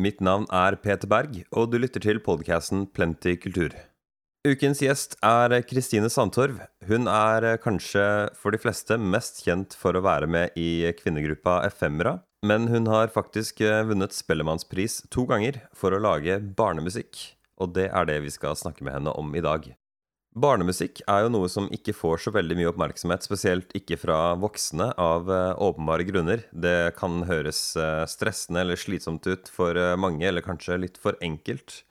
Mitt navn er Peter Berg, og du lytter til podkasten Plenty kultur. Ukens gjest er Kristine Sandtorv. Hun er kanskje for de fleste mest kjent for å være med i kvinnegruppa Efemera, men hun har faktisk vunnet Spellemannspris to ganger for å lage barnemusikk, og det er det vi skal snakke med henne om i dag. Barnemusikk er jo noe som ikke får så veldig mye oppmerksomhet, spesielt ikke fra voksne, av eh, åpenbare grunner. Det kan høres eh, stressende eller slitsomt ut for eh, mange, eller kanskje litt for enkelt.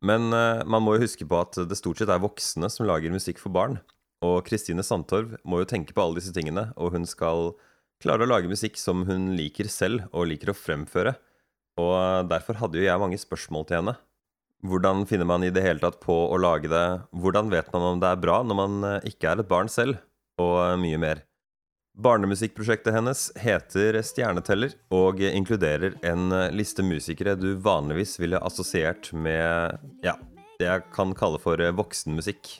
Men man må jo huske på at det stort sett er voksne som lager musikk for barn. Og Kristine Sandtorv må jo tenke på alle disse tingene, og hun skal klare å lage musikk som hun liker selv og liker å fremføre. Og derfor hadde jo jeg mange spørsmål til henne. Hvordan finner man i det hele tatt på å lage det? Hvordan vet man om det er bra når man eh, ikke er et barn selv? Og eh, mye mer. Barnemusikkprosjektet hennes heter Stjerneteller og inkluderer en eh, liste musikere du vanligvis ville assosiert med ja, det jeg kan kalle for voksenmusikk.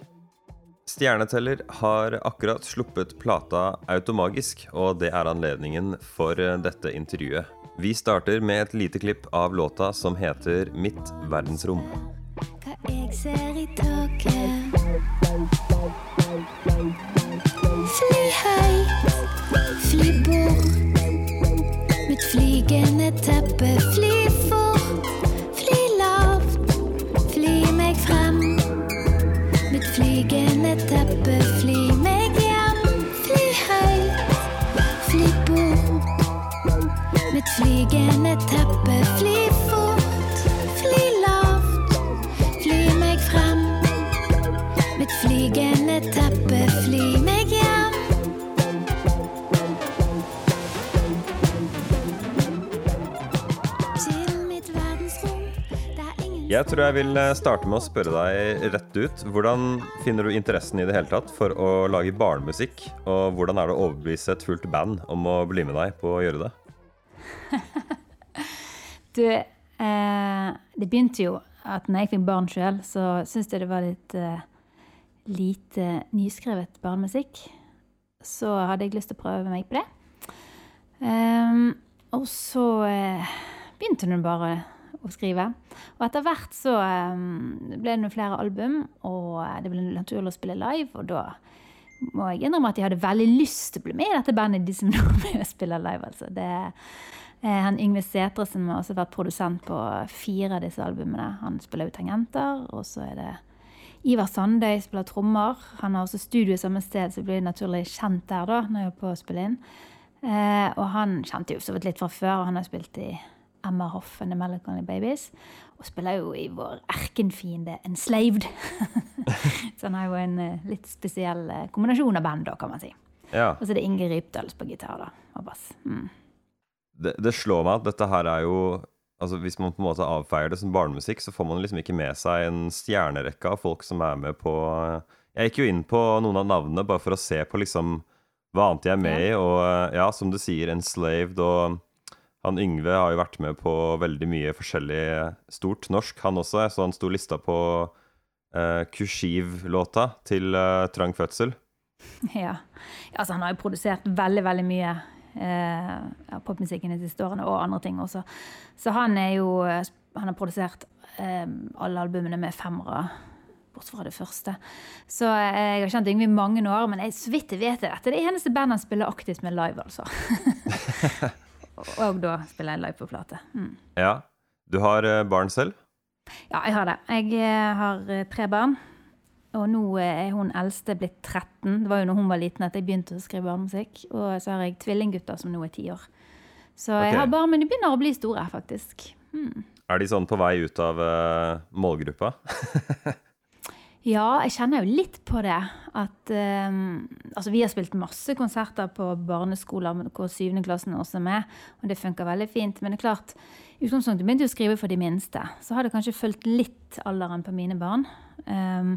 Stjerneteller har akkurat sluppet plata Automagisk, og det er anledningen for dette intervjuet. Vi starter med et lite klipp av låta som heter Mitt verdensrom. Hva jeg ser i taket Fly høyt, fly bort. Mitt flygende teppe, fly fort. Fly lavt, fly meg frem. Mitt flygende teppe, Flygende teppe, fly fort, fly lavt, fly meg frem. Mitt flygende teppe, fly meg hjem. Til mitt verdensrom, der ingen Jeg tror jeg vil eh, starte med å spørre deg rett ut. Hvordan finner du interessen i det hele tatt for å lage barnemusikk? Og hvordan er det å overbevise et fullt band om å bli med deg på å gjøre det? du, eh, det begynte jo at når jeg fikk barn sjøl, så syntes jeg det var litt eh, lite nyskrevet barnemusikk. Så hadde jeg lyst til å prøve meg på det. Um, og så eh, begynte hun bare å skrive. Og etter hvert så um, ble det noen flere album, og det ble naturlig å spille live. Og da må jeg innrømme at jeg hadde veldig lyst til å bli med i dette bandet, de som nå ble spiller live. altså. Det Eh, han Yngve Sætre, har også vært produsent på fire av disse albumene. Han spiller jo tangenter. Og så er det Ivar Sandøy spiller trommer. Han har også studio samme sted, så blir naturlig kjent der da, når jeg er på å spille inn. Eh, og han kjente jo så vidt litt fra før. og Han har spilt i Emma Hoff and The Melancholy Babies. Og spiller jo i vår erkenfiende Enslaved. så han har jo en uh, litt spesiell uh, kombinasjon av band, da, kan man si. Ja. Og så er det Inge Rypdals på gitar da, og bass. Mm det, det, slår meg at dette her er jo altså Hvis man på en måte avfeier det som barnemusikk, så får man liksom ikke med seg en stjernerekke av folk som er med på Jeg gikk jo inn på noen av navnene bare for å se på liksom hva annet jeg er med i. Og ja, som du sier, Enslaved og han Yngve har jo vært med på veldig mye forskjellig stort norsk, han også. Så han sto lista på uh, Kushiv-låta til uh, Trang Fødsel. Ja. Altså, han har jo produsert veldig, veldig mye uh, popmusikken de siste årene, og andre ting også. Så han er jo Han har produsert uh, alle albumene med femmere. Bortsett fra det første. Så eh, jeg har kjent Yngve i mange år, men jeg, så vidt jeg vet det, dette er det eneste bandet han spiller aktivt med live, altså. og da spiller jeg live på plate. Mm. Ja. Du har eh, barn selv? Ja, jeg har det. Jeg eh, har tre barn. Og nå er hun eldste blitt 13. Det var jo når hun var liten at jeg begynte å skrive barnemusikk. Og så har jeg tvillinggutter som nå er ti år. Så okay. jeg har barn, Men de begynner å bli store, faktisk. Hmm. Er de sånn på vei ut av uh, målgruppa? ja, jeg kjenner jo litt på det. At um, Altså, vi har spilt masse konserter på barneskoler hvor syvendeklassen også er med, og det funker veldig fint. Men det er klart, i utgangspunktet begynte jeg å skrive for de minste. Så har det kanskje fulgt litt alderen på mine barn. Um,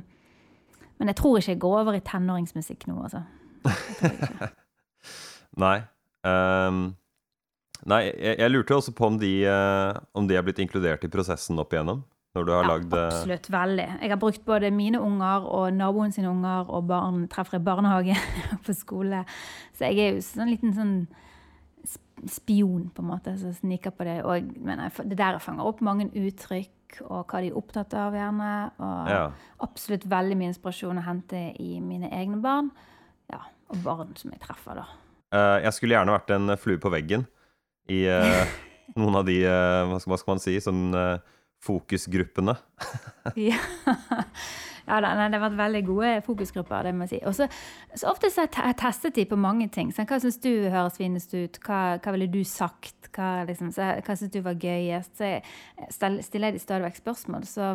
men jeg tror ikke jeg går over i tenåringsmusikk nå, altså. nei. Um, nei, jeg, jeg, lurte også på om de, uh, om de er blitt inkludert i prosessen opp igjennom? Når du har ja, lagd uh... Absolutt. Veldig. Jeg har brukt både mine unger og naboen sine unger og barn treffer i barnehage på skole. Så jeg er jo sånn liten sånn spion, på en måte, som sniker på det. Og men det der fanger opp mange uttrykk og hva de er opptatt av, gjerne. Og Ja. absolutt veldig mye inspirasjon å hente i mine egne barn. Ja, og barn som jeg treffer, da. Eh, jeg skulle gjerne vært en flue på veggen i eh, noen av de eh, hva, skal, hva skal man si sånn eh, fokusgruppene. Ja, ja da, nei, det har vært veldig gode fokusgrupper, det må jeg si. Og så så ofte så testet de på mange ting. Sånn, hva syns du høres finest ut? Hva, hva ville du sagt? Hva, liksom, så, hva syns du var gøyest? Så jeg stiller de stadig vekk spørsmål. Så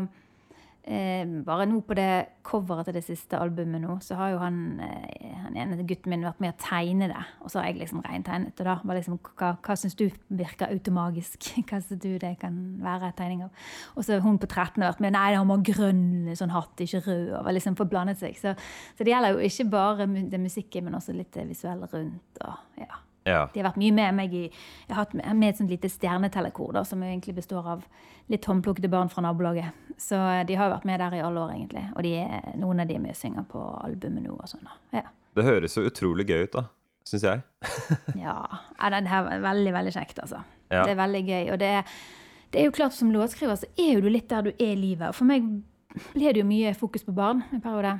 eh, bare nå på det coveret til det siste albumet nå, så har jo han, eh, han ene gutten min vært med å tegne det. Og så har jeg liksom reintegnet det, da. Liksom, hva hva syns du virker automagisk? Hva syns du det kan være tegning av? Og så har hun på 13 vært med. Nei, han må ha grønn sånn hatt, ikke rød. Og liksom forblandet seg. Så, så det gjelder jo ikke bare det musikken, men også litt det visuelle rundt. Og, ja. Ja. De har vært mye med meg i Jeg har hatt med, et sånt lite stjernetellekor, da, som egentlig består av litt håndplukkede barn fra nabolaget. Så de har vært med der i alle år, egentlig. Og de er, noen av de er med og synger på albumet nå og sånn. Ja. Det høres jo utrolig gøy ut, da. Syns jeg. Ja, ja det er veldig, veldig kjekt, altså. Ja. Det er veldig gøy. Og det er, det er jo klart, som låtskriver så er jo du litt der du er i livet. Og for meg ble det jo mye fokus på barn en periode.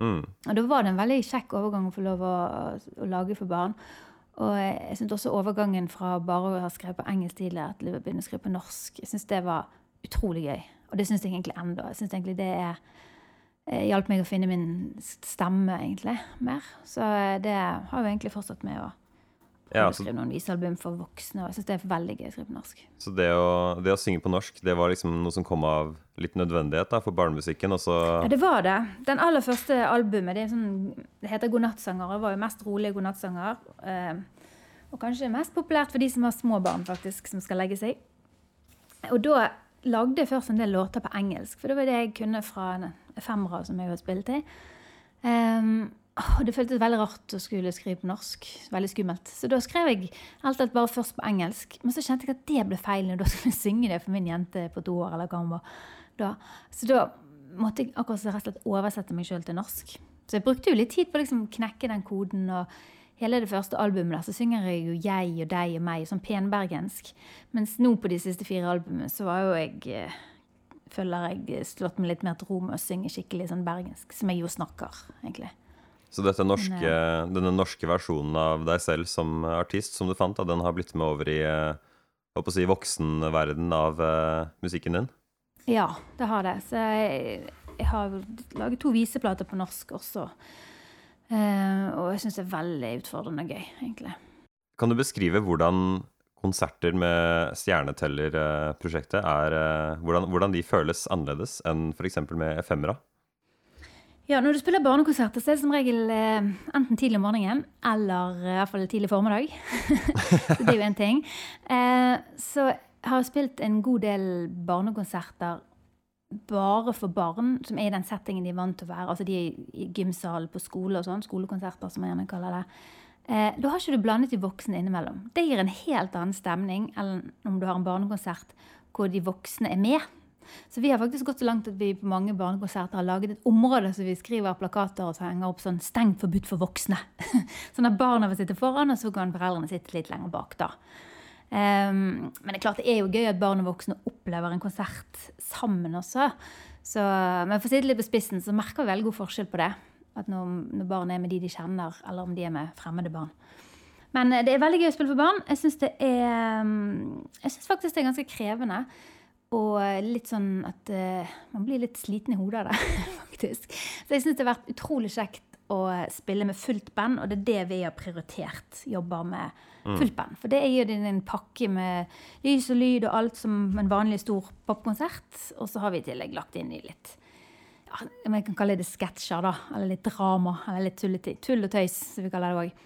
Mm. Og da var det en veldig kjekk overgang å få lov å, å lage for barn. Og jeg syntes også overgangen fra bare å ha skrevet på engelsk tidligere til å begynne å skrive på norsk, jeg synes det var utrolig gøy. Og det syns jeg egentlig ennå. Jeg synes egentlig det er eh, hjalp meg å finne min stemme, egentlig, mer. Så eh, det har jo egentlig fortsatt med å Ja, så, skrive noen visealbum for voksne. Og jeg syns det er veldig gøy å skrive på norsk. så det, å, det å synge på norsk, det var liksom noe som kom av litt nødvendighet da, for barnemusikken, Ja, det var det. Den aller første albumet, det, sånn, det heter Godnattsanger. Det var jo mest rolige godnattsanger. Eh, og kanskje mest populært for de som har små barn, faktisk, som skal legge seg. Og da lagde jeg først en del låter på engelsk, for det var det jeg kunne fra femmere som jeg har spilt i. Um, det føltes veldig rart å skulle skrive på norsk. Veldig skummelt. Så da skrev jeg alt alt bare først på engelsk. Men så kjente jeg at det ble feil når jeg skulle synge det for min jente på to år. eller hva hun var da. Så da måtte jeg akkurat rett og slett oversette meg sjøl til norsk. Så jeg brukte jo litt tid på å liksom knekke den koden. og Hele det første albumet der, så synger jeg jo 'jeg' og 'deg' og 'meg', sånn penbergensk. Mens nå på de siste fire albumene så var jo jeg eh, føler jeg slått meg litt mer til ro med å synge skikkelig sånn bergensk, som jeg jo snakker, egentlig. Så norske, denne norske versjonen av deg selv som artist, som du fant, da, den har blitt med over i eh, hva å si, voksenverden av uh, musikken din? Ja, det har det. Så jeg, jeg har laget to viseplater på norsk også. Uh, og jeg syns det er veldig utfordrende og gøy, egentlig. Kan du beskrive hvordan konserter med Stjerneteller-prosjektet er uh, hvordan, hvordan de føles annerledes enn f.eks. med efemera? Ja, når du spiller barnekonserter, så er det som regel eh, enten tidlig om morgenen eller eh, i hvert fall tidlig formiddag. det er jo en ting. Eh, så jeg har spilt en god del barnekonserter bare for barn, som er i den settingen de er vant til å være. Altså de er i gymsal på skole og sånn. Skolekonserter, som jeg gjerne kaller det. Eh, da har ikke du blandet de voksne innimellom. Det gir en helt annen stemning enn om du har en barnekonsert hvor de voksne er med. Så vi har faktisk gått så langt at vi på mange barnekonserter har laget et område som vi skriver plakater og så henger opp sånn 'stengt forbudt for voksne'. sånn at barna vil sitte foran, og så kan foreldrene sitte litt lenger bak. da. Um, men det er klart det er jo gøy at barn og voksne opplever en konsert sammen også. Så, men for å si det litt på spissen, så merker vi veldig god forskjell på det. At når, når barn er med de de kjenner, eller om de er med fremmede barn. Men eh, det er veldig gøy å spille for barn. Jeg syns synes faktisk det er ganske krevende. Og litt sånn at uh, man blir litt sliten i hodet av det, faktisk. Så jeg syns det har vært utrolig kjekt å spille med fullt band, og det er det vi har prioritert. Jobber med fullt band. For det gir jo en pakke med lys og lyd og alt som en vanlig stor popkonsert. Og så har vi i tillegg lagt inn i litt ja, jeg kan kalle det sketsjer, da. Eller litt drama. Eller litt tulleti- tull og tøys, som vi kaller det òg.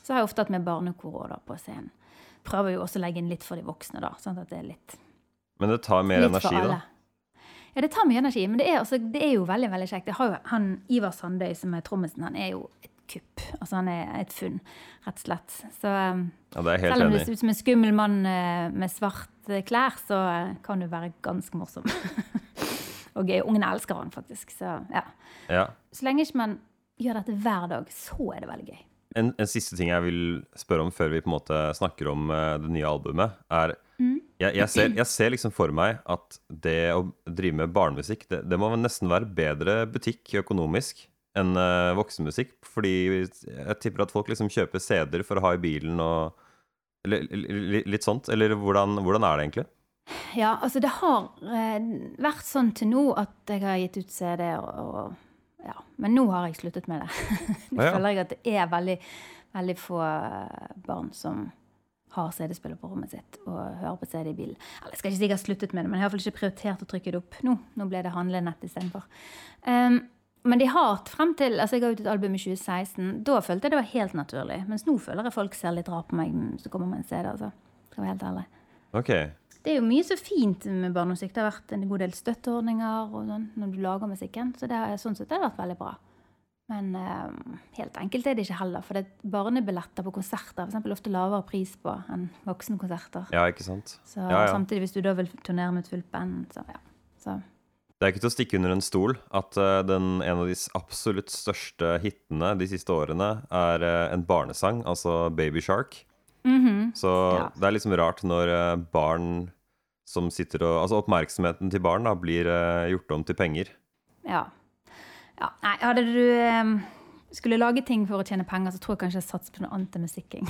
Så har jeg ofte hatt med barnekor på scenen. Prøver jo også å legge inn litt for de voksne, da. Sånn at det er litt Men det tar mer energi, da. Ja, det tar mye energi, men det er, også, det er jo veldig veldig kjekt. Jo, han, Ivar Sandøy, som er trommisen, han er jo et kupp. Altså, han er et funn, rett og slett. Så um, Ja, det helt selv om du ser ut som en skummel mann eh, med svarte klær, så eh, kan du være ganske morsom. og gøy. Ungene elsker han faktisk. Så ja. Ja. Så lenge ikke man gjør dette hver dag, så er det veldig gøy. En, en, siste ting jeg vil spørre om før vi på en måte snakker om det nye albumet, er mm. Jeg, jeg, ser, jeg, ser, liksom for meg at det å drive med barnemusikk, det, det må nesten være bedre butikk økonomisk enn uh, voksenmusikk. Fordi jeg tipper at folk liksom kjøper CD-er for å ha i bilen og eller, litt sånt. Eller hvordan, hvordan er det egentlig? Ja, altså det har uh, vært sånn til nå at jeg har gitt ut CD, og, og ja. Men nå har jeg sluttet med det. nå føler jeg at det er veldig, veldig få eh, barn som har CD-spiller på rommet sitt og hører på CD i bilen. Eller jeg skal ikke si jeg har sluttet med det, men jeg har iallfall ikke prioritert å trykke det opp nå. Nå ble det handlenett istedenfor. Um, men de har frem til altså Jeg ga ut et album i 2016. Da følte jeg det var helt naturlig. Mens nå føler jeg folk ser litt rart på meg så kommer med en CD. altså. Skal være helt ærlig. Okay det er jo mye så fint med barnemusikk. Det har vært en god del støtteordninger og sånn når du lager musikken. Så det har, sånn sett det har vært veldig bra. Men uh, helt enkelt er det ikke heller. For det er barnebilletter på konserter for eksempel, ofte lavere pris på enn voksenkonserter. Ja, ikke sant? Så ja, ja. Samtidig hvis du da vil turnere med et fullt band, så ja. Så. Det er ikke til å stikke under en stol at uh, den, en av de absolutt største hitene de siste årene er uh, en barnesang, altså Baby Shark. Mm -hmm. Så ja. det er liksom rart når uh, barn som sitter og Altså oppmerksomheten til barn da blir gjort om til penger. Ja. Ja. Nei, hadde du um, skulle lage ting for å tjene penger, så tror jeg kanskje jeg satser på noe annet enn musikk,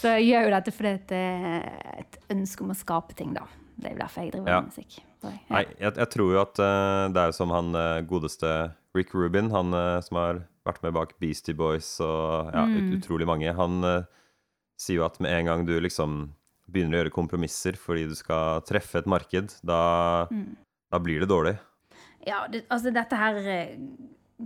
så jeg gjør jo dette fordi det er et ønske om å skape ting, da. Det er jo derfor jeg driver ja. med musikk. Så, Nei, jeg, jeg, tror jo at uh, det er jo som han godeste Rick Rubin, han som har vært med bak Beastie Boys og ja, mm. utrolig mange. Han uh, sier jo at med en gang du liksom begynner å gjøre kompromisser fordi du skal treffe et marked, da, mm. da blir det dårlig. Ja, det, altså dette her eh,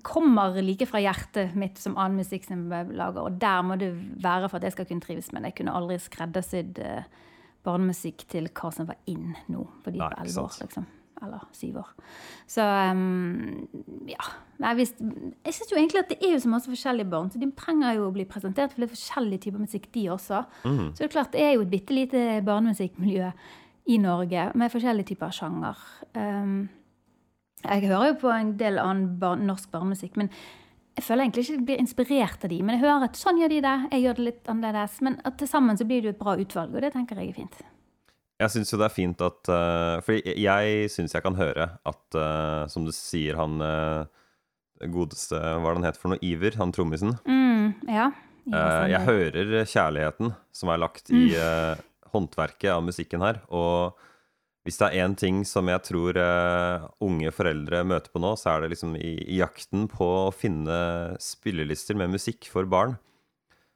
kommer like fra hjertet mitt som annen musikk som jeg lager, og der må det være for at jeg skal kunne trives med det. Jeg kunne aldri skreddersydd uh, barnemusikk til hva som var inn nå, for de på elleve år, liksom eller syv år. Så um, ja. Jeg, visst, jeg syns jo egentlig at det er jo så masse forskjellige barn, så de trenger jo å bli presentert for litt forskjellige typer musikk, de også. Mm. Så det er klart det er jo et bitte lite barnemusikkmiljø i Norge med forskjellige typer sjanger. Um, jeg hører jo på en del annen bar norsk barnemusikk, men jeg føler egentlig ikke jeg blir inspirert av de, men jeg hører at sånn gjør de det, jeg gjør det litt annerledes. Men til sammen så blir det jo et bra utvalg, og det tenker jeg er fint. Jeg syns jo det er fint at uh, Fordi jeg syns jeg kan høre at, uh, som du sier, han uh, godeste Hva er det han heter for noe? Iver? Han trommisen? Mm, ja. jeg hører kjærligheten som er lagt i mm. håndverket av musikken her. Og hvis det er én ting som jeg tror unge foreldre møter på nå, så er det liksom i, i jakten på å finne spillelister med musikk for barn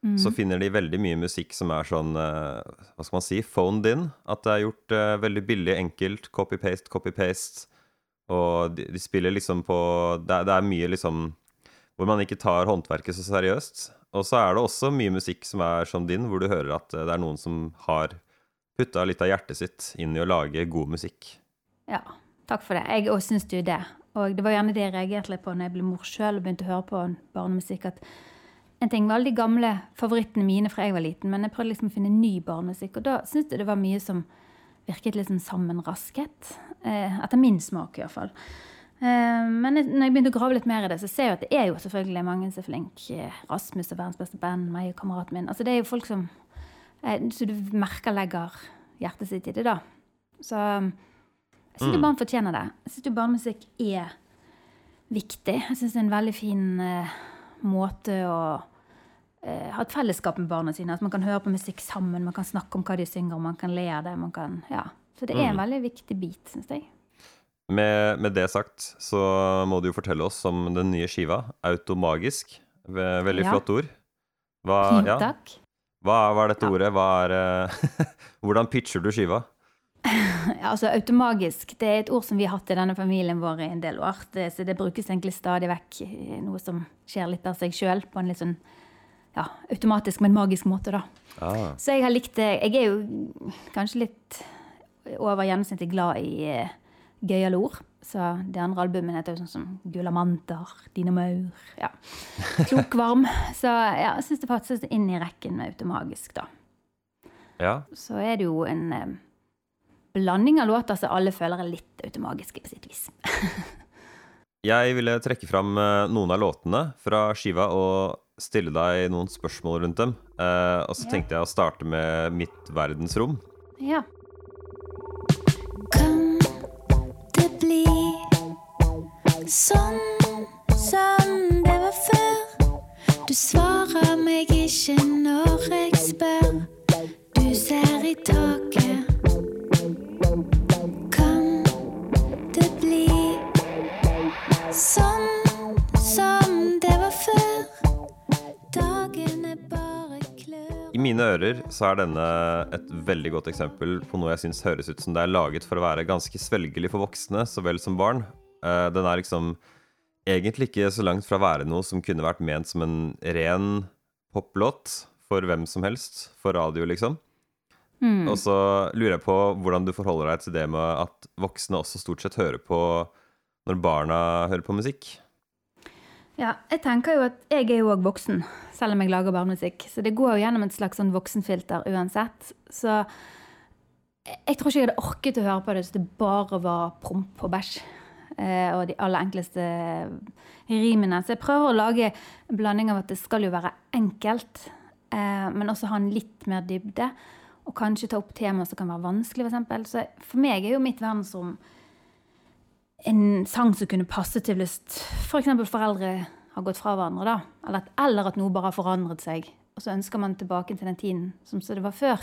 mm. så finner de veldig mye musikk som er sånn uh, Hva skal man si? Phoned in. At det er gjort uh, veldig billig, enkelt. Copy-paste, copy-paste. Og de, de, spiller liksom på det er, det er, mye liksom Hvor man ikke tar håndverket så seriøst. Og så er det også mye musikk som er som din, hvor du hører at det er noen som har putta litt av hjertet sitt inn i å lage god musikk. Ja, takk for det. Jeg òg syns jo det. Og det var gjerne det jeg reagerte litt på når jeg ble mor sjøl og begynte å høre på barnemusikk. at en ting var alle de gamle favorittene mine fra jeg var liten, men jeg prøvde liksom å finne ny barnemusikk, og da syntes jeg det var mye som virket litt sånn sammenrasket. Eh, etter min smak, iallfall. Eh, men når jeg begynte å grave litt mer i det, så ser jeg at det er jo selvfølgelig mange som er flinke. Rasmus og verdens beste band, meg og kameraten min. Altså, det er jo folk som eh, Så du merker legger hjertet sitt i det, da. Så jeg syns mm. barn fortjener det. Jeg syns barnemusikk er viktig. Jeg syns det er en veldig fin uh, måte å uh, ha et fellesskap med barna sine. At man kan høre på musikk sammen, man kan snakke om hva de synger, man kan le av det. man kan, ja. Så det er en mm. veldig viktig bit, syns jeg. Med, med, det sagt så må du jo fortelle oss om den nye skiva, 'Automagisk'. Veldig ja. flott ord. Hva, ja. Takk. Hva, hva, er dette ja. ordet? Er, uh, hvordan pitcher du skiva? altså Automagisk det er et ord som vi har hatt i denne familien vår i en del år. Det, så det brukes egentlig stadig vekk. Noe som skjer litt av seg sjøl på en litt sånn ja, automatisk, men magisk måte. da. Ah. Så jeg har likt det. Jeg er jo kanskje litt over gjennomsnittet glad i uh, gøyale ord. Så de andre albumene heter jo sånn som Gulamanter, Dine Maur ja. Klokvarm. Så ja, jeg syns det faktisk er inn i rekken med automagisk, da. Ja. Så er det jo en eh, blanding av låter som alle føler er litt automagiske på sitt vis. Jeg ville trekke fram eh, noen av låtene fra skiva og stille deg noen spørsmål rundt dem. Eh, og så Ja. tenkte jeg å starte med Mitt verdensrom. Ja. Det bli så er denne et veldig godt eksempel på noe jeg syns høres ut som det er laget for å være ganske svelgelig for voksne så vel som barn. Eh, Den er liksom egentlig ikke så langt fra å være noe som kunne vært ment som en ren poplåt for hvem som helst, for radio, liksom. Og så lurer jeg på hvordan du forholder deg til det med at voksne også stort sett hører på når barna hører på musikk. Ja, jeg tenker jo at jeg er jo òg voksen, selv om jeg lager barnemusikk. Så det går jo gjennom et slags sånn voksenfilter uansett. Så jeg tror ikke jeg hadde orket å høre på det hvis det bare var promp og bæsj. Eh, og de aller enkleste rimene. Så jeg prøver å lage en blanding av at det skal jo være enkelt, eh, men også ha en litt mer dybde. Og kanskje ta opp temaer som kan være vanskelig, f.eks. Så for meg er jo mitt verdensrom en sang som kunne passe til hvis f.eks. For foreldre har gått fra hverandre. da, eller at, eller at noe bare har forandret seg. Og så ønsker man tilbake til den tiden som det var før.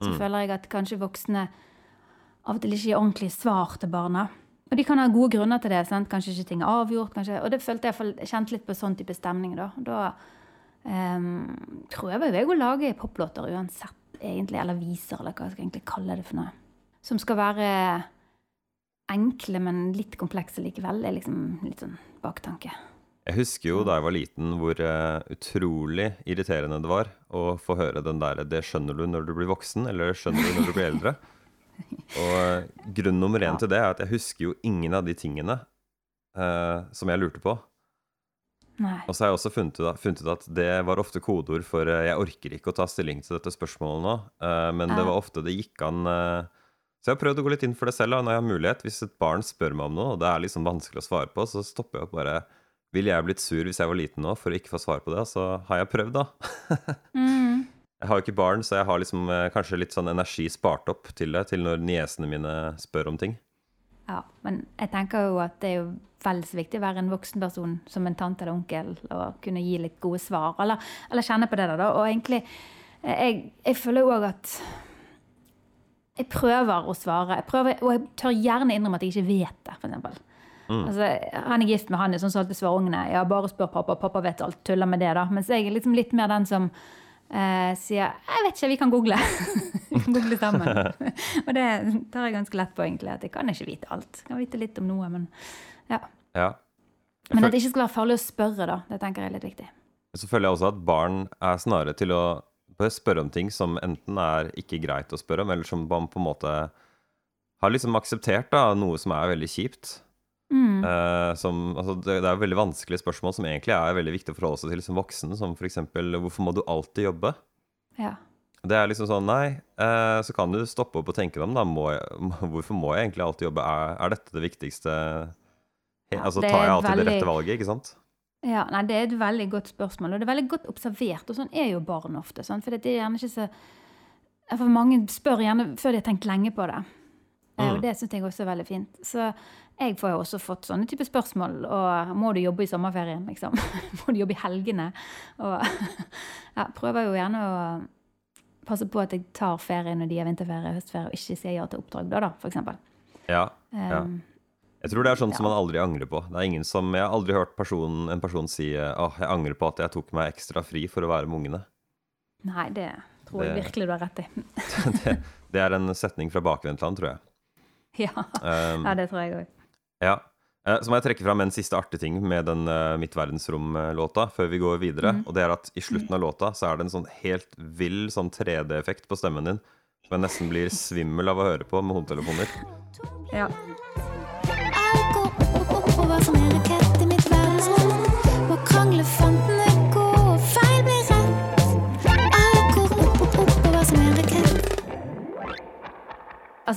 Så føler jeg at kanskje voksne av og til ikke gir ordentlig svar til barna. Og de kan ha gode grunner til det. sant? Kanskje ikke ting er avgjort. kanskje, Og det følte jeg, kjente litt på sånn type stemning. Da Da um, prøver jeg å lage poplåter uansett, egentlig. Eller viser, eller hva jeg skal egentlig kalle det for noe. Som skal være enkle, men litt komplekse likevel. Er liksom litt sånn baktanke. Jeg husker jo da jeg var liten hvor eh, utrolig irriterende det var å få høre den der 'det skjønner du når du blir voksen', eller skjønner du når du blir eldre'. Og eh, grunn nummer én Ja. til det er at jeg husker jo ingen av de tingene eh, som jeg lurte på. Nei. Og så har jeg også funnet ut, funnet ut at det var ofte kodeord for 'jeg orker ikke å ta stilling til dette spørsmålet nå', eh, men det var ofte det gikk an Så jeg har prøvd å gå litt inn for det selv da, når jeg har mulighet. Hvis et barn spør meg om noe, og det er liksom vanskelig å svare på, så stopper jeg opp bare Ville jeg blitt sur hvis jeg var liten nå for å ikke få svar på det? Så har jeg prøvd, da. Mm. Jeg har jo ikke barn, så jeg har liksom eh, kanskje litt sånn energi spart opp til det, til når niesene mine spør om ting. Ja, men jeg tenker jo at det er jo vel så viktig å være en voksen person som en tante eller onkel og kunne gi litt gode svar, eller, eller kjenne på det der, da. Og egentlig, eh, jeg, jeg føler jo òg at jeg prøver å svare, jeg prøver, og jeg tør gjerne innrømme at jeg ikke vet det, for eksempel. Altså, han er gift med han er sånn som alltid svarer ungene. Ja, bare spør pappa, pappa vet alt, tuller med det, da. Mens jeg er liksom litt mer den som eh, sier Jeg vet ikke, vi kan google. vi kan google sammen. og det tar jeg ganske lett på, egentlig. At jeg kan ikke vite alt. Jeg kan vite litt om noe, men ja. Ja. Men at det ikke skal være farlig å spørre, da. Det tenker jeg er litt viktig. Så føler jeg også at barn er snarere til å spørre om ting som enten er ikke greit å spørre om, eller som man på en måte har liksom akseptert da, noe som er veldig kjipt. Mm. Uh, som, altså, det, det er veldig vanskelige spørsmål som egentlig er veldig viktig å forholde seg til som voksen, som f.eks.: Hvorfor må du alltid jobbe? Ja. Det er liksom sånn, nei, uh, så kan du stoppe opp og tenke deg om, da. Må jeg, hvorfor må jeg egentlig alltid jobbe? Er, er dette det viktigste? Ja, altså, tar jeg alltid alltid det rette valget, ikke sant? Ja, nei, Det er et veldig godt spørsmål, og det er veldig godt observert. Og sånn er jo barn ofte. Sånn, For det er gjerne ikke så for Mange spør gjerne før de har tenkt lenge på det. Eh, Mm. Og det syns jeg også er veldig fint. Så jeg får jo også fått sånne type spørsmål. Og må du jobbe i sommerferien, liksom? må du jobbe i helgene? Og ja, prøver jo gjerne å passe på at jeg tar ferie når de har vinterferie og høstferie, og ikke sier ja til oppdrag da, da, eksempel. Ja. ja. Um, Jeg tror det er sånn som man aldri angrer på. Det er ingen som, Jeg har aldri hørt person, en person si åh, jeg angrer på at jeg tok meg ekstra fri for å være med ungene. Nei, det tror jeg virkelig du har rett i. det, det er en setning fra bakvendtland, tror jeg. ja. Um, ja, det tror jeg òg. ja. Eh, Så må jeg trekke fram en siste artig ting med den uh, Mitt verdensrom-låta før vi går videre. Mm. Og det er at i slutten av låta så er det en sånn helt vill sånn 3D-effekt på stemmen din. Som jeg nesten blir svimmel av å høre på med hodetelefoner. Ja.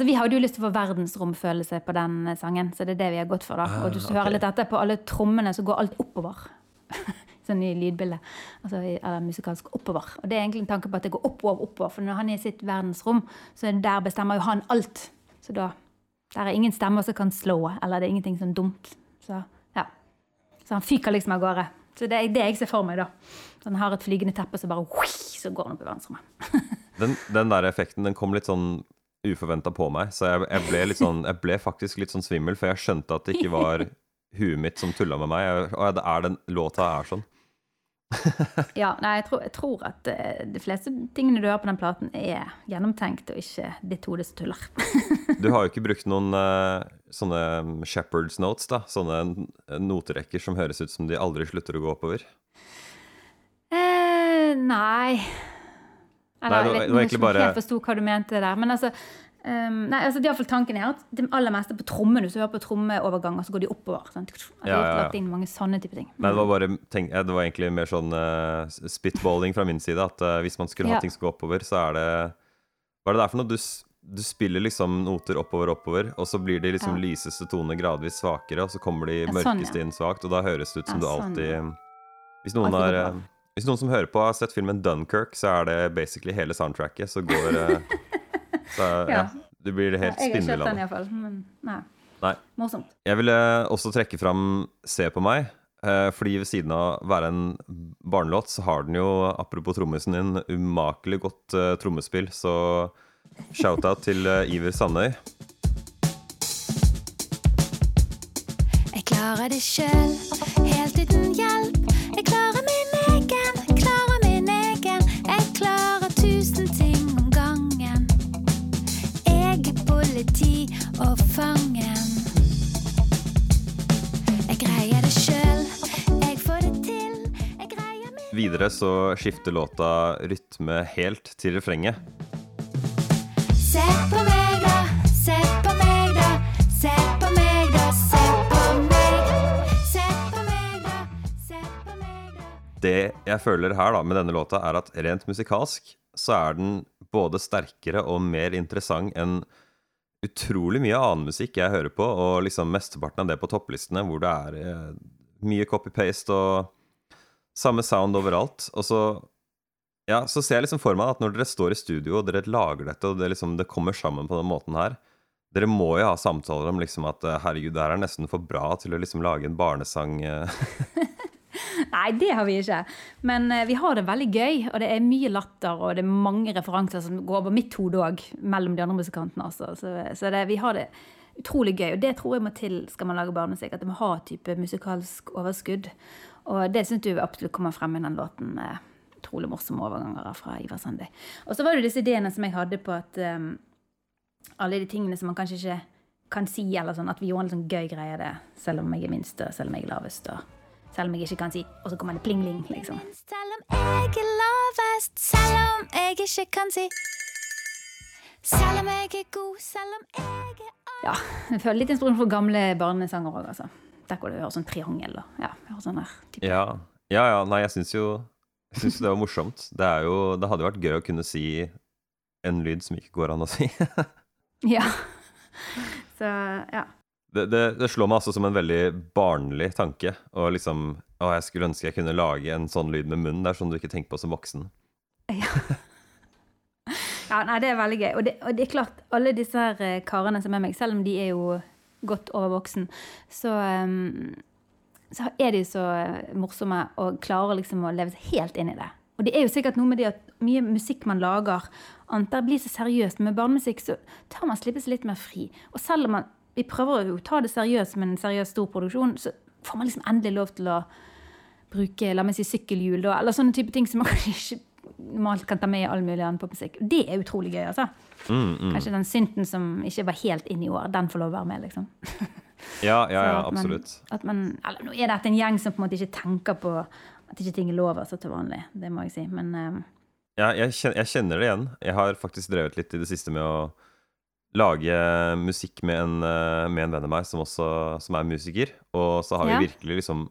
Altså Vi hadde jo lyst til å få verdensromfølelse på den eh, sangen, så det er det vi har gått for. da. Ah, og du okay. hører litt etter på alle trommene, så går alt oppover. sånn i lydbildet. Altså, eller musikalsk oppover. Og det er egentlig en tanke på at det går oppover, oppover. For når han er i sitt verdensrom, så er der bestemmer jo han alt. Så da Der er ingen stemmer som kan slå, eller det er ingenting sånn dumt. Så ja. Så han fyker liksom av gårde. Så det er det jeg ser for meg, da. Så han har et flygende teppe, så bare så går han opp i verdensrommet. Den, den der effekten den kom litt sånn uforventa på meg, så jeg, jeg, ble sånn, jeg ble faktisk litt sånn svimmel, for jeg skjønte at det ikke var huet mitt som tulla med meg. Jeg, å, det er den låta er sånn. Ja, nei, jeg tror, jeg tror at eh, de fleste tingene du hører på den platen, er gjennomtenkt, og ikke ditt hode som tuller. Du har jo ikke brukt noen eh, sånne Shepherd's notes, da. Sånne noterekker som høres ut som de aldri slutter å gå oppover. eh, nei Nei, Eller, det jeg vet det var egentlig bare- Jeg forsto hva du mente der. Men altså, um, nei, altså det er iallfall tanken er at det aller meste på trommene, hvis du hører på trommeoverganger, så går de oppover. Sant? At de har ja, ja. lagt inn mange sånne type ting. Nei, det var bare tenk, Det var egentlig mer sånn uh, spitballing fra min side. At uh, hvis man skulle ha ting som går oppover, så er det Hva er det der for noe? Du, du spiller liksom noter oppover, oppover, og så blir de liksom Ja. lyseste tonene gradvis svakere, og så kommer de Ja, sånn, mørkeste inn svakt, og da høres det ut som Ja, du sånn, alltid. Hvis noen, har, eh, hvis noen som hører på, har sett filmen Dunkerque, så er det basically hele soundtracket. Så går så, ja. Du blir helt jeg har ikke spinnvill den det. iallfall. Men nei. Nei. Morsomt. Jeg ville også trekke fram Se på meg. eh, Fordi ved siden av å være en barnelåt, så har den jo, apropos trommisen din, umakelig godt uh, trommespill. Så shout-out til eh, Iver Sandøy. Jeg klarer det sjøl, helt uten hjelp. Jeg klarer min egen, klarer min egen. Jeg klarer tusen ting om gangen. Jeg er politi og fangen. Jeg greier det sjøl, jeg får det til. Jeg greier min Videre så skifter låta rytme helt til refrenget. Se på meg, da. Se på meg, da. Se på meg, da. Se på meg. Se på meg, da. Se på meg, da. Det jeg føler her da med denne låta, er at rent musikalsk så er den både sterkere og mer interessant enn utrolig mye annen musikk jeg hører på, og liksom mesteparten av det på topplistene, hvor det er eh, mye copy-paste og samme sound overalt. Og så ja, så ser jeg liksom for meg at når dere står i studio og dere lager dette, og det, liksom, det kommer sammen på den måten her Dere må jo ha samtaler om liksom at eh, herregud, det her er nesten for bra til å liksom lage en barnesang. eh. Nei, det har vi ikke. Men eh, vi har det veldig gøy, og det er mye latter, og det er mange referanser som går over mitt hode òg, mellom de andre musikantene. Altså. Så, så det, vi har det utrolig gøy, og det tror jeg må til skal man lage barnemusikk. At det må ha type musikalsk overskudd. Og det syns du absolutt kommer frem i den låten. med Utrolig morsomme overganger fra Ivar Sandi. Og så var det disse ideene som jeg hadde på at um, alle de tingene som man kanskje ikke kan si, eller sånn, at vi gjorde en sånn gøy greie det, selv om jeg er minst, og selv om jeg er lavest, og selv om jeg ikke kan si, og så kommer det pling-ling, liksom. Selv om jeg er lavest, selv om jeg ikke kan si Selv om jeg er god, selv om jeg er Ja, jeg føler litt inspirasjon for gamle barnesanger òg, altså. Der hvor du hører sånn triangel og ja, hører sånn her. type. Ja, ja, ja nei, jeg syns jo jeg synes det var morsomt. Det, er jo, det hadde jo vært gøy å kunne si en lyd som ikke går an å si. Ja. Så ja. Det, det, det slår meg altså som en veldig barnlig tanke. Og liksom Å, jeg skulle ønske jeg kunne lage en sånn lyd med munnen. Det er sånn du ikke tenker på som voksen. ja. Nei, det er veldig gøy. Og det, og det er klart, alle disse her eh, karene som er med meg, selv om de er jo godt over voksen, så um, så er de så morsomme og klarer liksom å leve seg helt inn i det. Og det er jo sikkert noe med det at mye musikk man lager, antar blir så seriøst. Med barnemusikk så tar man slippe seg litt mer fri. Og selv om man, vi prøver å ta det seriøst som en seriøs stor produksjon, så får man liksom endelig lov til å bruke la meg si, sykkelhjul, da, eller sånne type ting som man kanskje ikke normalt kan ta med i all mulig annen popmusikk. Det er utrolig gøy, altså. Mm, mm. Kanskje den synten som ikke var helt inn i år, den får lov å være med, liksom. Ja, ja, ja, absolutt. at man- At man, nå er dette en gjeng som på en måte ikke tenker på at ikke ting er lov altså, til vanlig. Det må jeg si. Men eh, Ja, jeg, kjenner, jeg kjenner det igjen. Jeg har faktisk drevet litt i det siste med å lage musikk med en, eh, med en venn av meg som også som er musiker. Og så har Ja. vi virkelig liksom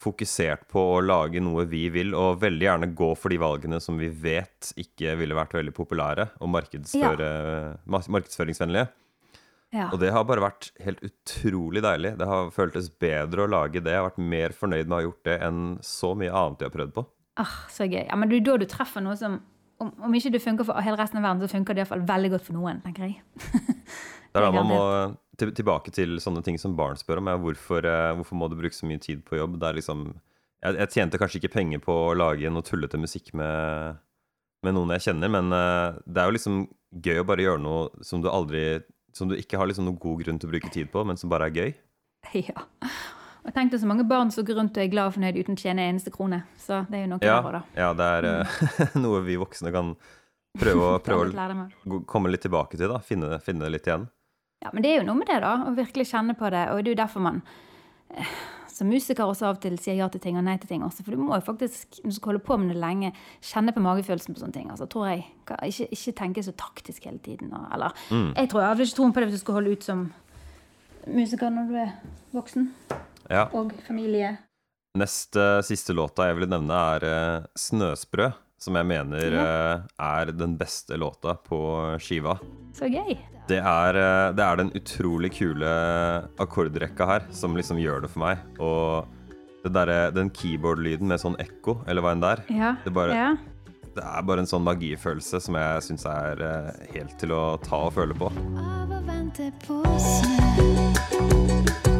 fokusert på å lage noe vi vil, og veldig gjerne gå for de valgene som vi vet ikke ville vært veldig populære og markedsføre, ja. markedsføringsvennlige. Ja. Og det har bare vært helt utrolig deilig. Det har føltes bedre å lage det. Jeg har vært mer fornøyd med å ha gjort det enn så mye annet jeg har prøvd på. Ah, så gøy. Ja, men det er da du treffer noe som om, om ikke det funker for hele resten av verden, så funker det iallfall veldig godt for noen, tenker jeg. Det er da man må til, tilbake til sånne ting som barn spør om. Ja, hvorfor, eh, hvorfor må du bruke så mye tid på jobb? Det er liksom jeg, jeg tjente kanskje ikke penger på å lage noe tullete musikk med, med noen jeg kjenner, men eh, det er jo liksom gøy å bare gjøre noe som du aldri Som du ikke har liksom noen god grunn til å bruke tid på, men som bare er gøy. Ja. Og tenk deg så mange barn som går rundt og er glad og fornøyd uten å tjene en eneste krone. Så det er jo noe Ja, over, da. ja det er mm. noe vi voksne kan prøve å, prøve å komme litt tilbake til. da, Finne, finne litt igjen. Ja, men det er jo noe med det, da. Å virkelig kjenne på det. Og det er jo derfor man som musiker også av og til sier ja til ting og nei til ting også. For du må jo faktisk, når du skal holde på med det lenge, kjenne på magefølelsen på sånne ting. Altså, tror jeg. Ikke, ikke tenke så taktisk hele tiden. Og, eller, jeg tror jeg hadde ikke troen på det hvis du skulle holde ut som musiker når du er voksen. Ja. Og familie. Nest eh, siste låta jeg ville nevne, er eh, 'Snøsprø', som jeg mener ja. er den beste låta på skiva. Så gøy. Det er, eh, det er den utrolig kule akkordrekka her som liksom gjør det for meg. Og det derre- den keyboard-lyden med sånn ekko, eller hva enn det er. Ja. Det, bare, ja. det er bare en sånn magifølelse som jeg syns er eh, helt til å ta og føle på. Av å vente på snø.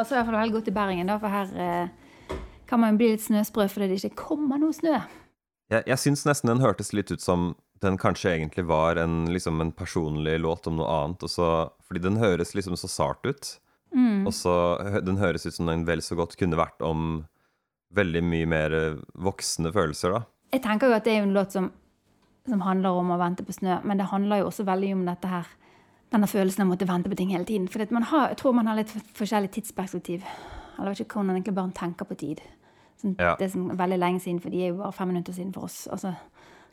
Passer i hvert fall veldig godt i Bergen, da, for her eh, kan man bli litt snøsprø fordi det ikke kommer noe snø. Jeg, jeg syns nesten den hørtes litt ut som den kanskje egentlig var en, liksom en personlig låt om noe annet. Og så, fordi den høres liksom så sart ut. Mm. Og så den høres ut som den vel så godt kunne vært om veldig mye mer voksne følelser, da. Jeg tenker jo at det er en låt som, som handler om å vente på snø, men det handler jo også veldig om dette her denne følelsen av å måtte vente på ting hele tiden. For man har, jeg tror man har litt forskjellig tidsperspektiv. Eller vet ikke hvordan egentlig barn tenker på tid. Sånn, Ja. Det er sånn veldig lenge siden, for de er jo bare fem minutter siden for oss. Altså,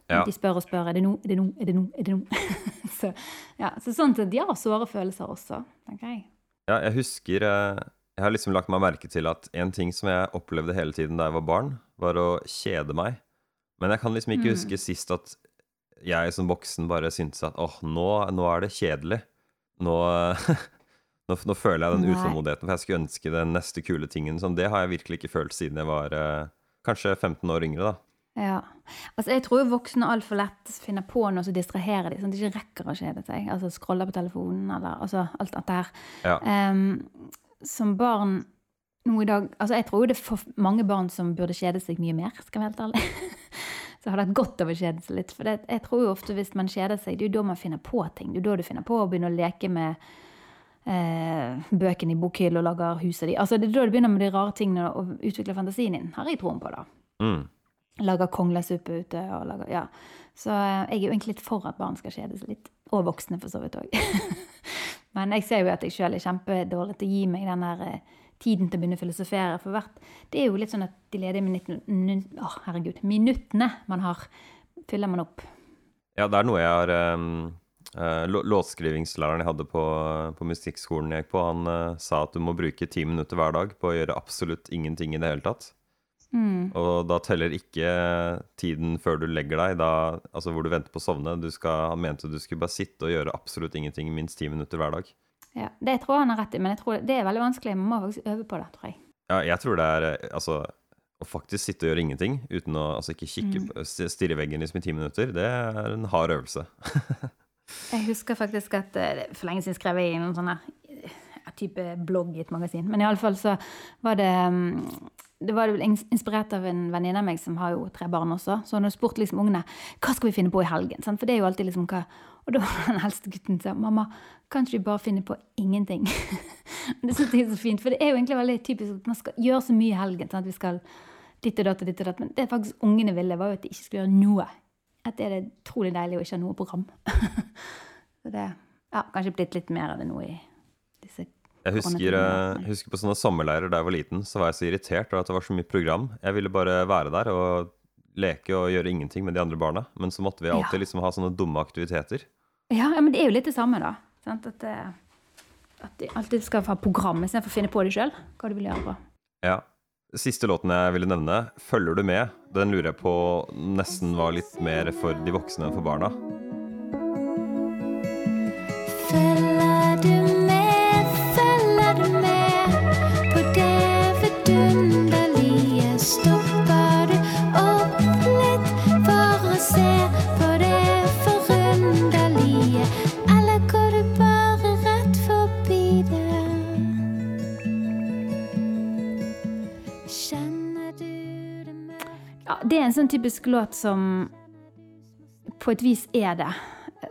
Ja. De spør og spør er det nå, er det nå, er det nå, er det nå? så, ja, så sånn at de har såre følelser også, tenker jeg. Ja, jeg husker eh, Jeg har liksom lagt meg merke til at en ting som jeg opplevde hele tiden da jeg var barn, var å kjede meg. Men jeg kan liksom ikke Mm. huske sist at jeg som voksen bare syntes at åh, nå, nå er det kjedelig. Nå, nå, nå føler jeg den utålmodigheten, for jeg skulle ønske den neste kule tingen. Sånn, det har jeg virkelig ikke følt siden jeg var eh, kanskje 15 år yngre, da. Ja. Altså, jeg tror voksne altfor lett finner på noe som distraherer dem, sånn at de ikke rekker å kjede seg. Altså scroller på telefonen, eller altså, alt dette her. Ja. Um, som barn nå i dag Altså, jeg tror det er for mange barn som burde kjede seg mye mer, skal vi være helt ærlig. Så har det hatt godt av å kjede seg litt. For det, jeg tror jo ofte hvis man kjeder seg, det er jo da man finner på ting. Det er jo da du finner på å begynne å leke med eh, bøkene i bokhylla og lager huset ditt. Altså, det er da du begynner med de rare tingene og utvikler fantasien din. Har jeg troen på, da Mm. lager konglesuppe ute. Og lager, ja. Så eh, jeg er jo egentlig litt for at barn skal kjede seg litt. Og voksne, for så vidt òg. Men jeg ser jo at jeg sjøl er kjempedårlig til å gi meg den der eh, tiden til å begynne å filosofere. For hvert, det er jo litt sånn at de ledige minuttene, oh, herregud, minuttene man har, fyller man opp. Ja, det er noe jeg har um, eh, Låtskrivingslæreren jeg hadde på, på musikkskolen jeg gikk på, han uh, sa at du må bruke ti minutter hver dag på å gjøre absolutt ingenting i det hele tatt. Mm. Og da teller ikke tiden før du legger deg, da, altså hvor du venter på å sovne. Du skal, han mente du skulle bare sitte og gjøre absolutt ingenting i minst ti minutter hver dag. Ja, det tror jeg han har rett i, men jeg tror det er veldig vanskelig. Man må faktisk øve på det, tror jeg. Ja, jeg tror det er eh, altså å faktisk sitte og gjøre ingenting uten å altså ikke kikke Mm. stirre i veggen liksom i ti minutter, det er en hard øvelse. Jeg husker faktisk at eh, for lenge siden skrev jeg i en sånn eh, type blogg i et magasin. Men i alle fall så var det mm, det var vel inspirert av en venninne av meg som har jo tre barn også. Så hun spurte spurt liksom ungene hva skal vi finne på i helgen. Sant? For det er jo alltid liksom hva Og da var den eldste gutten sa mamma, kan ikke vi bare finne på ingenting? det synes jeg er så fint, for det er jo egentlig veldig typisk at man skal gjøre så mye i helgen. Sant? Vi skal ditt og datt og ditt og. Men det faktisk ungene ville, var jo at de ikke skulle gjøre noe. At det er det utrolig deilig å ikke ha noe program. Så det ja, kanskje blitt litt mer av det nå i Jeg husker, eh, husker på sånne sommerleirer da jeg var liten, så var jeg så irritert over at det var så mye program. Jeg ville bare være der og leke og gjøre ingenting med de andre barna. Men så måtte vi alltid Ja. liksom ha sånne dumme aktiviteter. Ja, ja, men det er jo litt det samme, da. Sant? At, eh, at de alltid skal ha program istedenfor å finne på det sjøl. Hva du vil gjøre. på. Ja. Siste låten jeg ville nevne, 'Følger du med', den lurer jeg på nesten var litt mer for de voksne enn for barna. Sånn typisk låt som på et vis er det.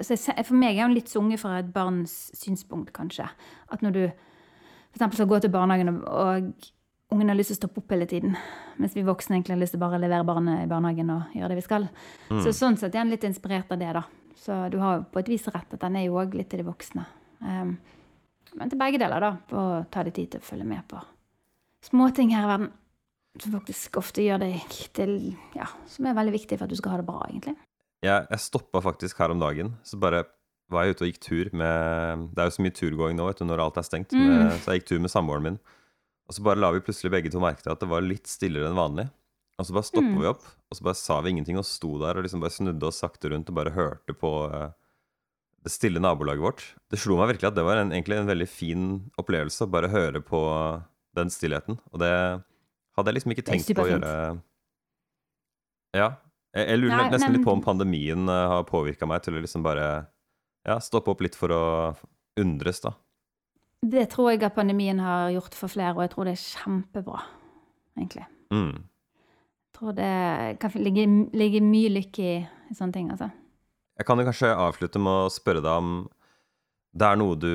Så jeg, for meg er hun litt sunget fra et barns synspunkt, kanskje. At når du eksempel skal gå til barnehagen, og, og ungen har lyst til å stoppe opp hele tiden, mens vi voksne egentlig har lyst til bare å levere barnet i barnehagen og gjøre det vi skal. Så sånn sett er den litt inspirert av det, da. Så du har jo på et vis rett at den er jo òg litt til de voksne. Um, men til begge deler, da. For å ta deg tid til å følge med på småting her i verden som faktisk ofte gjør deg til Ja, som er veldig viktig for at du skal ha det bra, egentlig. Ja, jeg stoppa faktisk her om dagen, så bare var jeg ute og gikk tur med Det er jo så mye turgåing nå, vet du, når alt er stengt. Med, så jeg gikk tur med samboeren min. Og så bare la vi plutselig begge to merke til at det var litt stillere enn vanlig. Og så bare stoppa vi opp, og så bare sa vi ingenting og sto der og liksom bare snudde oss sakte rundt og bare hørte på uh, det stille nabolaget vårt. Det slo meg virkelig at det var en, egentlig en veldig fin opplevelse å bare høre på den stillheten. Og det hadde jeg liksom ikke tenkt på å gjøre Ja. Jeg, jeg lurer Nei, nesten men- litt på om pandemien eh, har påvirka meg til å liksom bare ja, stoppe opp litt for å undres, da. Det tror jeg at pandemien har gjort for flere, og jeg tror det er kjempebra, egentlig. Mm. Jeg tror det kan ligge, ligge mye lykke i, i sånne ting, altså. Jeg kan jo kanskje avslutte med å spørre deg om det er noe du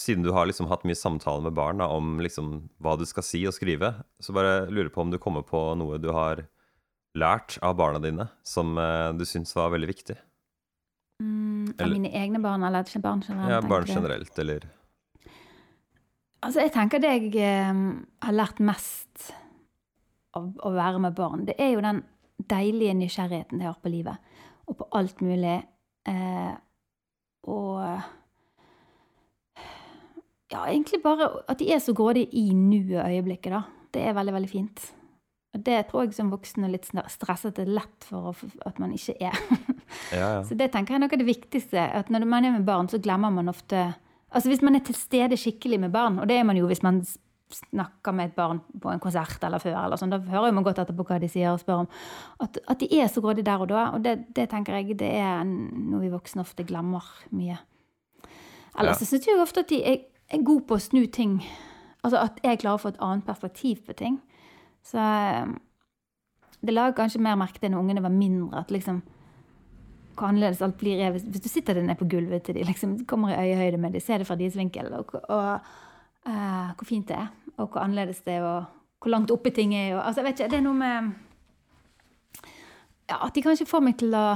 Siden du har liksom hatt mye samtaler med barn da, om liksom hva du skal si og skrive, så bare lurer på om du kommer på noe du har lært av barna dine som eh, du syns var veldig viktig. Mm, av mine egne barn, eller ikke barn generelt? Ja, barn generelt, eller Altså, jeg tenker det jeg eh, har lært mest av å være med barn, det er jo den deilige nysgjerrigheten de har på livet, og på alt mulig. Eh, og Ja, egentlig bare at de er så grådige i nuet øyeblikket, da. Det er veldig, veldig fint. Og det tror jeg som voksen og litt stresset er lett for at man ikke er. Ja, ja. Så det tenker jeg er noe av det viktigste. At når man er med barn, så glemmer man ofte Altså hvis man er til stede skikkelig med barn, og det er man jo hvis man snakker med et barn på en konsert eller før, eller sånn, da hører man godt etterpå hva de sier og spør om. At, at de er så grådige der og da. Og det, det tenker jeg det er noe vi voksne ofte glemmer mye. Ellers Ja. så syns jeg ofte at de er, er god på å snu ting. Altså at jeg klarer å få et annet perspektiv på ting. Så eh, det la kanskje mer merke til når ungene var mindre. at liksom hvor annerledes alt blir er hvis, du sitter der nede på gulvet til de, liksom, kommer i øyehøyde med de, ser det fra deres vinkel, og, og uh, hvor fint det er, og hvor annerledes det er, og hvor langt oppe ting er. Og, altså, jeg vet ikke, det er noe med ja, At de kanskje får meg til å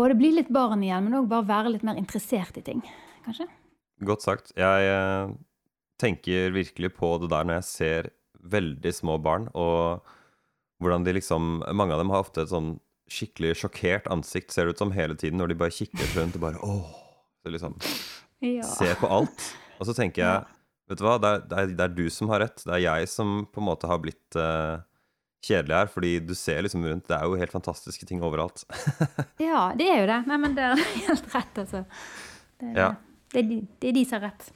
både bli litt barn igjen, men òg bare være litt mer interessert i ting. Kanskje? Godt sagt. Jeg eh, tenker virkelig på det der når jeg ser veldig små barn, og hvordan de liksom Mange av dem har ofte et sånn skikkelig sjokkert ansikt, ser det ut som, hele tiden, når de bare kikker rundt og bare åh så liksom Ja. Ser på alt. Og så tenker jeg, vet du hva, det er, det, er, det er du som har rett. Det er jeg som på en måte har blitt uh, kjedelig her, fordi du ser liksom rundt Det er jo helt fantastiske ting overalt. ja, det er jo det. Nei, men det er helt rett, altså. Det, Ja. det, er, de, det er de som har rett.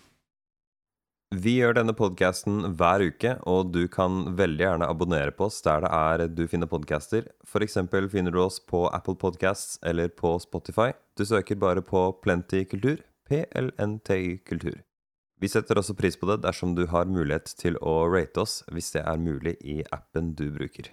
Vi gjør denne podkasten hver uke, og du kan veldig gjerne abonnere på oss der det er du finner podcaster. Eksempel finner du oss på Apple Podcasts eller på Spotify. Du søker bare på Plenty kultur. PLNTY kultur. Vi setter også pris på det dersom du har mulighet til å rate oss hvis det er mulig i appen du bruker.